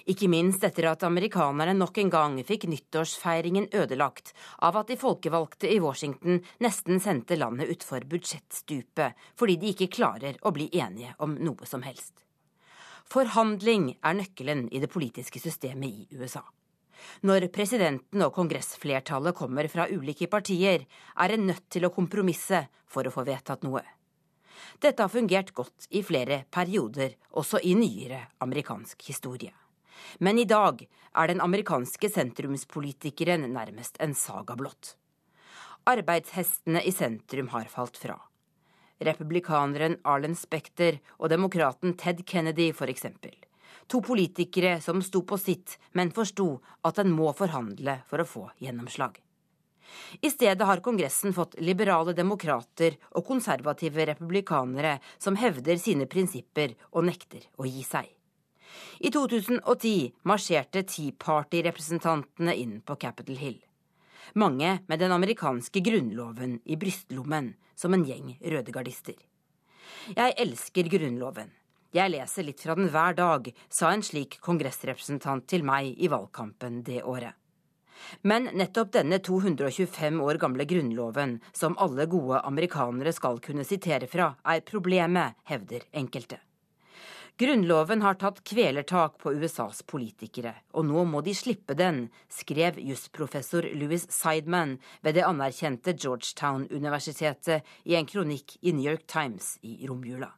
Ikke minst etter at amerikanerne nok en gang fikk nyttårsfeiringen ødelagt av at de folkevalgte i Washington nesten sendte landet utfor budsjettstupet fordi de ikke klarer å bli enige om noe som helst. Forhandling er nøkkelen i det politiske systemet i USA. Når presidenten og kongressflertallet kommer fra ulike partier, er en nødt til å kompromisse for å få vedtatt noe. Dette har fungert godt i flere perioder, også i nyere amerikansk historie. Men i dag er den amerikanske sentrumspolitikeren nærmest en saga blått. Arbeidshestene i sentrum har falt fra. Republikaneren Arlen Spekter og demokraten Ted Kennedy, f.eks. To politikere som sto på sitt, men forsto at en må forhandle for å få gjennomslag. I stedet har Kongressen fått liberale demokrater og konservative republikanere som hevder sine prinsipper og nekter å gi seg. I 2010 marsjerte Tea Party-representantene inn på Capitol Hill. Mange med den amerikanske grunnloven i brystlommen, som en gjeng rødegardister. Jeg elsker Grunnloven. Jeg leser litt fra den hver dag, sa en slik kongressrepresentant til meg i valgkampen det året. Men nettopp denne 225 år gamle grunnloven, som alle gode amerikanere skal kunne sitere fra, er problemet, hevder enkelte. Grunnloven har tatt kvelertak på USAs politikere, og nå må de slippe den, skrev jusprofessor Louis Sideman ved det anerkjente Georgetown-universitetet i en kronikk i New York Times i romjula.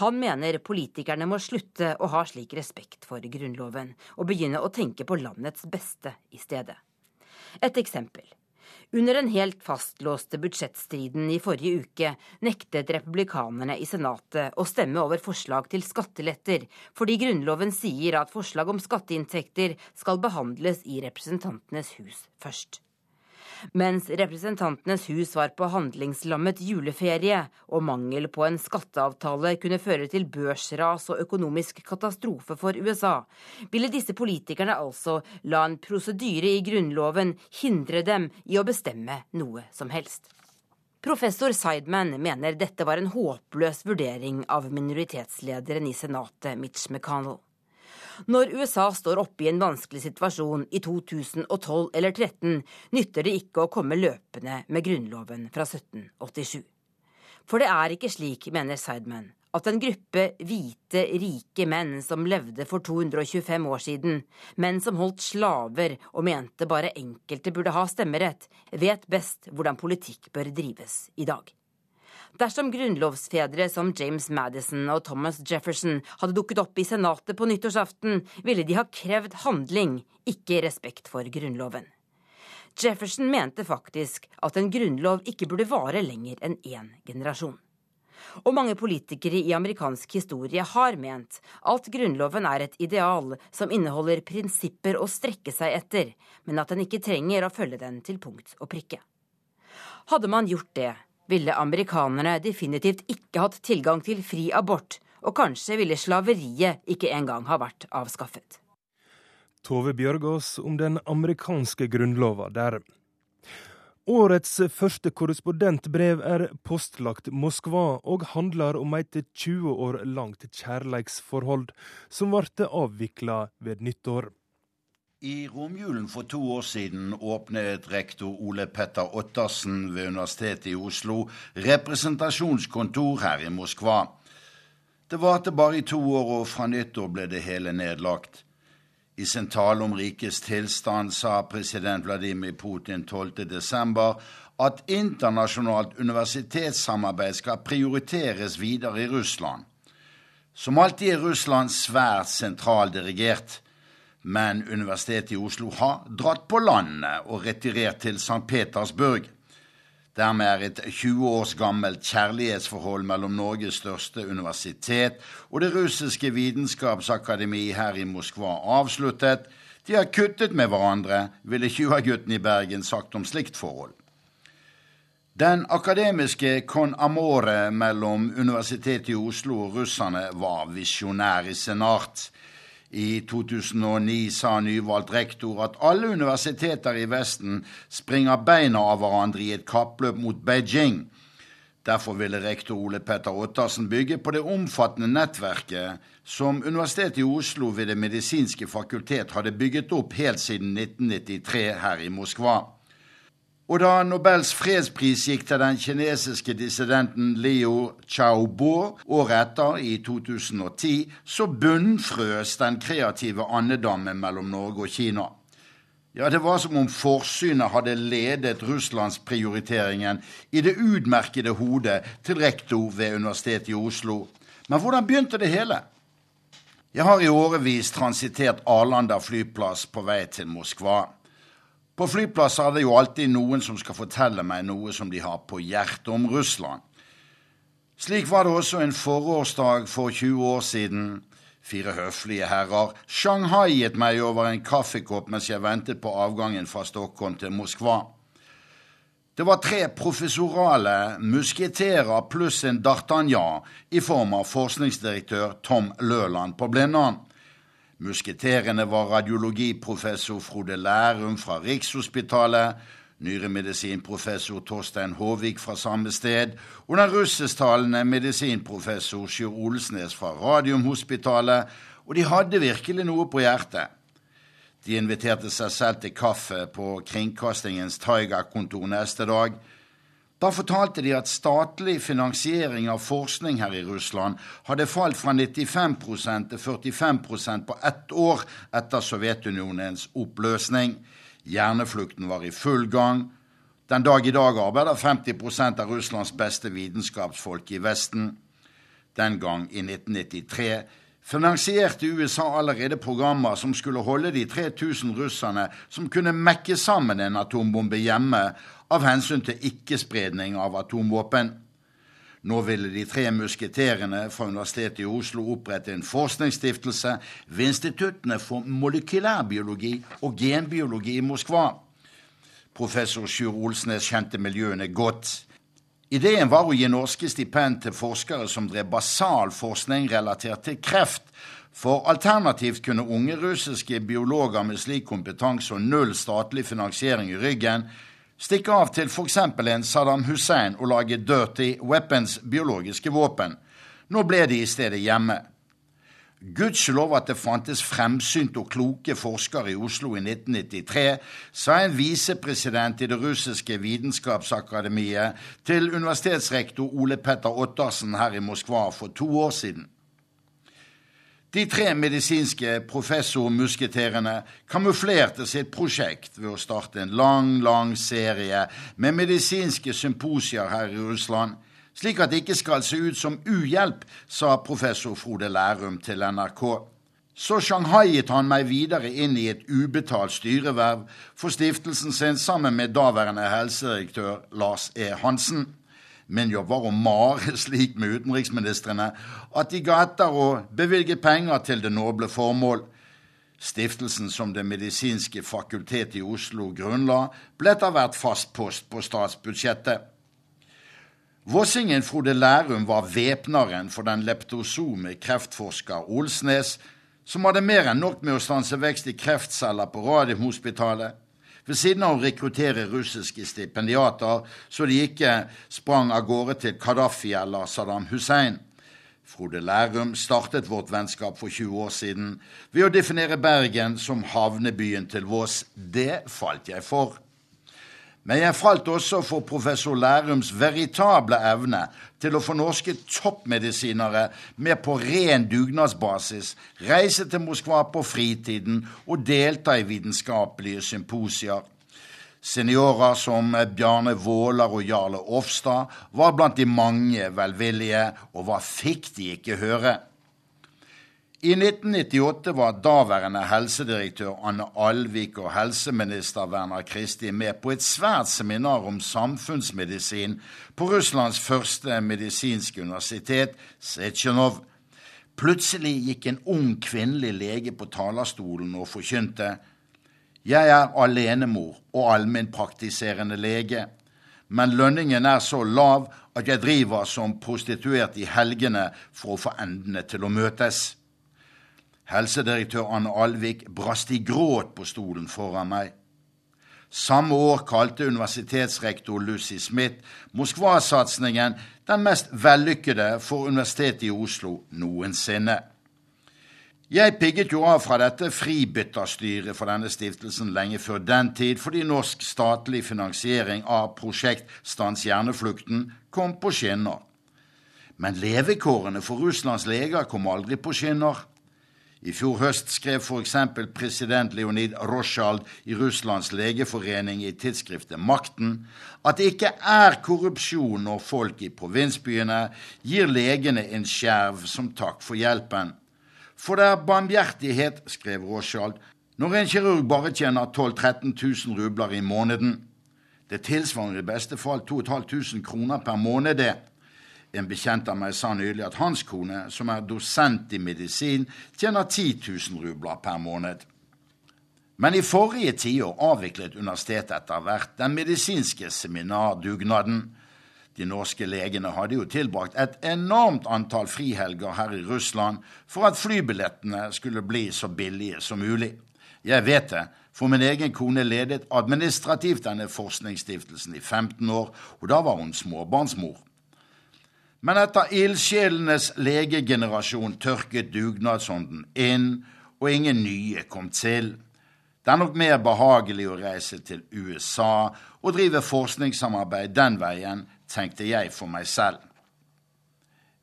Han mener politikerne må slutte å ha slik respekt for Grunnloven, og begynne å tenke på landets beste i stedet. Et eksempel. Under den helt fastlåste budsjettstriden i forrige uke nektet republikanerne i Senatet å stemme over forslag til skatteletter, fordi Grunnloven sier at forslag om skatteinntekter skal behandles i Representantenes hus først. Mens Representantenes hus var på handlingslammet juleferie, og mangel på en skatteavtale kunne føre til børsras og økonomisk katastrofe for USA, ville disse politikerne altså la en prosedyre i Grunnloven hindre dem i å bestemme noe som helst. Professor Sideman mener dette var en håpløs vurdering av minoritetslederen i Senatet, Mitch McConnell. Når USA står oppe i en vanskelig situasjon i 2012 eller 2013, nytter det ikke å komme løpende med Grunnloven fra 1787. For det er ikke slik, mener Sideman, at en gruppe hvite, rike menn som levde for 225 år siden, menn som holdt slaver og mente bare enkelte burde ha stemmerett, vet best hvordan politikk bør drives i dag. Dersom grunnlovsfedre som James Madison og Thomas Jefferson hadde dukket opp i Senatet på nyttårsaften, ville de ha krevd handling, ikke respekt for Grunnloven. Jefferson mente faktisk at en grunnlov ikke burde vare lenger enn én generasjon. Og mange politikere i amerikansk historie har ment at Grunnloven er et ideal som inneholder prinsipper å strekke seg etter, men at den ikke trenger å følge den til punkt og prikke. Hadde man gjort det, ville amerikanerne definitivt ikke hatt tilgang til fri abort, og kanskje ville slaveriet ikke engang ha vært avskaffet. Tove Bjørgaas om den amerikanske grunnlova der. Årets første korrespondentbrev er postlagt Moskva og handler om et 20 år langt kjærleiksforhold som ble avvikla ved nyttår. I romjulen for to år siden åpnet rektor Ole Petter Ottersen ved Universitetet i Oslo representasjonskontor her i Moskva. Det varte bare i to år, og fra nyttår ble det hele nedlagt. I sin tale om rikets tilstand sa president Vladimir Putin 12.12. at internasjonalt universitetssamarbeid skal prioriteres videre i Russland. Som alltid er Russland svært sentraldirigert men Universitetet i Oslo har dratt på landet og retirert til St. Petersburg. Dermed er et 20 års gammelt kjærlighetsforhold mellom Norges største universitet og det russiske vitenskapsakademi her i Moskva avsluttet. De har kuttet med hverandre, ville 20-gutten i Bergen sagt om slikt forhold. Den akademiske con amore mellom Universitetet i Oslo og russerne var visjonær i sin art. I 2009 sa nyvalgt rektor at alle universiteter i Vesten springer beina av hverandre i et kappløp mot Beijing. Derfor ville rektor Ole Petter Ottersen bygge på det omfattende nettverket som Universitetet i Oslo ved Det medisinske fakultet hadde bygget opp helt siden 1993 her i Moskva. Og da Nobels fredspris gikk til den kinesiske dissidenten Liu Xiaobo året etter, i 2010, så bunnfrøs den kreative andedammen mellom Norge og Kina. Ja, det var som om forsynet hadde ledet russlandsprioriteringen i det utmerkede hodet til rektor ved Universitetet i Oslo. Men hvordan begynte det hele? Jeg har i årevis transitert Arlanda flyplass på vei til Moskva. På flyplasser er det jo alltid noen som skal fortelle meg noe som de har på hjertet om Russland. Slik var det også en forårsdag for 20 år siden. Fire høflige herrer shanghaiet meg over en kaffekopp mens jeg ventet på avgangen fra Stockholm til Moskva. Det var tre professorale musketerer pluss en d'Artagnan i form av forskningsdirektør Tom Løland på Blindern. Musketerene var radiologiprofessor Frode Lærum fra Rikshospitalet, nyremedisinprofessor Torstein Håvik fra samme sted og den russisktalende medisinprofessor Sjur Olsnes fra Radiumhospitalet, og de hadde virkelig noe på hjertet. De inviterte seg selv til kaffe på kringkastingens Taiga-kontor neste dag. Da fortalte de at statlig finansiering av forskning her i Russland hadde falt fra 95 til 45% på ett år etter Sovjetunionens oppløsning. Hjerneflukten var i full gang. Den dag i dag arbeider 50% av Russlands beste vitenskapsfolk i Vesten. Den gang, i 1993, finansierte USA allerede programmer som skulle holde de 3000 russerne som kunne mekke sammen en atombombe hjemme, av hensyn til ikke-spredning av atomvåpen. Nå ville de tre musketerene fra Universitetet i Oslo opprette en forskningsstiftelse ved instituttene for molekylærbiologi og genbiologi i Moskva. Professor Sjur Olsnes kjente miljøene godt. Ideen var å gi norske stipend til forskere som drev basal forskning relatert til kreft, for alternativt kunne unge russiske biologer med slik kompetanse og null statlig finansiering i ryggen stikke av til f.eks. en Saddam Hussein og lage dirty weapons, biologiske våpen. Nå ble de i stedet hjemme. Gudskjelov at det fantes fremsynte og kloke forskere i Oslo i 1993, sa en visepresident i det russiske vitenskapsakademiet til universitetsrektor Ole Petter Ottersen her i Moskva for to år siden. De tre medisinske professormusketerene kamuflerte sitt prosjekt ved å starte en lang, lang serie med medisinske symposier her i Russland slik at det ikke skal se ut som uhjelp, sa professor Frode Lærum til NRK. Så shanghaiet han meg videre inn i et ubetalt styreverv for stiftelsen sin sammen med daværende helsedirektør Lars E. Hansen. Min jobb var å mare slik med utenriksministrene at de ga etter å bevilge penger til det noble formål. Stiftelsen som Det medisinske fakultet i Oslo grunnla, ble etter hvert fast post på statsbudsjettet. Vossingen Frode Lærum var væpneren for den leptosome kreftforsker Olsnes, som hadde mer enn nok med å stanse vekst i kreftceller på Radiumhospitalet, ved siden av å rekruttere russiske stipendiater så de ikke sprang av gårde til Kadafi eller Saddam Hussein. Frode Lærum startet vårt vennskap for 20 år siden ved å definere Bergen som havnebyen til Vås. Det falt jeg for. Men jeg falt også for professor Lærums veritable evne til å få norske toppmedisinere med på ren dugnadsbasis, reise til Moskva på fritiden og delta i vitenskapelige symposier. Seniorer som Bjarne Våler og Jarle Ofstad var blant de mange velvillige, og hva fikk de ikke høre? I 1998 var daværende helsedirektør Anne Alvik og helseminister Werner Kristi med på et svært seminar om samfunnsmedisin på Russlands første medisinske universitet, Setsjenov. Plutselig gikk en ung kvinnelig lege på talerstolen og forkynte Jeg er alenemor og allmennpraktiserende lege, men lønningen er så lav at jeg driver som prostituert i helgene for å få endene til å møtes. Helsedirektør Anne Alvik brast i gråt på stolen foran meg. Samme år kalte universitetsrektor Lucy Smith Moskva-satsingen den mest vellykkede for Universitetet i Oslo noensinne. Jeg pigget jo av fra dette fribytterstyret for denne stiftelsen lenge før den tid, fordi norsk statlig finansiering av prosjekt Stans hjerneflukten kom på skinner. Men levekårene for Russlands leger kom aldri på skinner. I fjor høst skrev f.eks. president Leonid Roshald i Russlands legeforening i tidsskriftet Makten at det ikke er korrupsjon når folk i provinsbyene gir legene en skjerv som takk for hjelpen. For det er barmhjertighet, skrev Roshald, når en kirurg bare tjener 12 000-13 000 rubler i måneden. Det tilsvarer i beste fall 2500 kroner per måned, det. En bekjent av meg sa nylig at hans kone, som er dosent i medisin, tjener 10 000 rubler per måned. Men i forrige tiår avviklet universitetet etter hvert den medisinske seminardugnaden. De norske legene hadde jo tilbrakt et enormt antall frihelger her i Russland for at flybillettene skulle bli så billige som mulig. Jeg vet det, for min egen kone ledet administrativt denne forskningsstiftelsen i 15 år, og da var hun småbarnsmor. Men etter ildsjelenes legegenerasjon tørket dugnadsånden inn, og ingen nye kom til. Det er nok mer behagelig å reise til USA og drive forskningssamarbeid den veien, tenkte jeg for meg selv.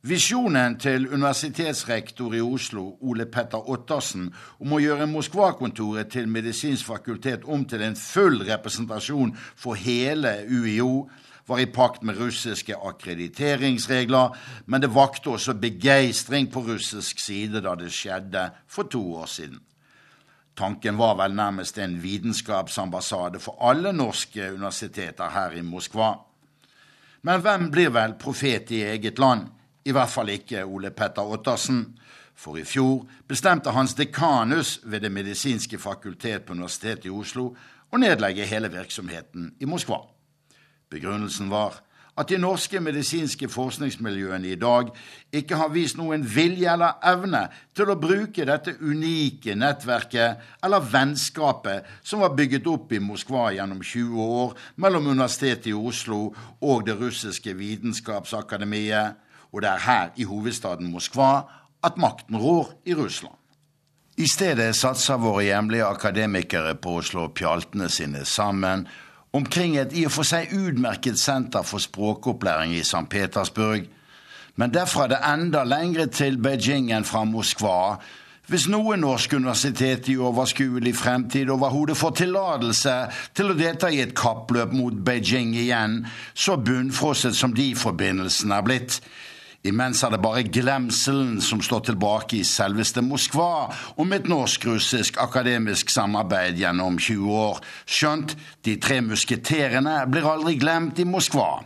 Visjonen til universitetsrektor i Oslo, Ole Petter Ottersen, om å gjøre Moskva-kontoret til medisinsk fakultet om til en full representasjon for hele UiO, var i pakt med russiske akkrediteringsregler, men det vakte også begeistring på russisk side da det skjedde for to år siden. Tanken var vel nærmest en vitenskapsambassade for alle norske universiteter her i Moskva. Men hvem blir vel profet i eget land? I hvert fall ikke Ole Petter Ottersen. For i fjor bestemte hans dekanus ved Det medisinske fakultet på Universitetet i Oslo å nedlegge hele virksomheten i Moskva. Begrunnelsen var at de norske medisinske forskningsmiljøene i dag ikke har vist noen vilje eller evne til å bruke dette unike nettverket eller vennskapet som var bygget opp i Moskva gjennom 20 år mellom Universitetet i Oslo og det russiske vitenskapsakademiet, og det er her i hovedstaden Moskva at makten rår i Russland. I stedet satser våre hjemlige akademikere på å slå pjaltene sine sammen omkring et i og for seg utmerket senter for språkopplæring i St. Petersburg, men derfra er det enda lengre til Beijing enn fra Moskva, hvis noe norsk universitet i overskuelig fremtid overhodet får tillatelse til å delta i et kappløp mot Beijing igjen, så bunnfrosset som de forbindelsene er blitt. Imens er det bare glemselen som står tilbake i selveste Moskva om et norsk-russisk akademisk samarbeid gjennom 20 år. Skjønt, de tre musketerene blir aldri glemt i Moskva.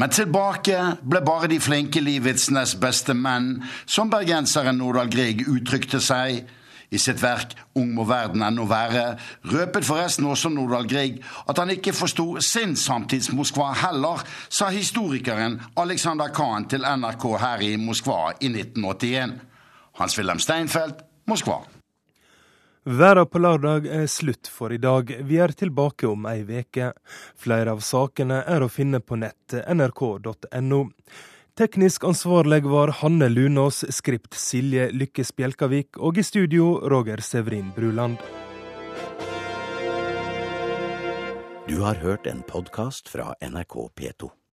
Men tilbake ble bare de flinke livets nest beste menn, som bergenseren Nordahl Grieg uttrykte seg. I sitt verk Ung må verden ennå være røpet forresten også Nordahl Grieg at han ikke forsto sin samtids-Moskva heller, sa historikeren Alexander Kahn til NRK her i Moskva i 1981. Hans-Wilhelm Steinfeld, Moskva. Verda på lørdag er slutt for i dag. Vi er tilbake om ei veke. Flere av sakene er å finne på nett nrk.no. Teknisk ansvarlig var Hanne Lunås, skript Silje Lykke Spjelkavik og i studio Roger Severin Bruland. Du har hørt en podkast fra NRK P2.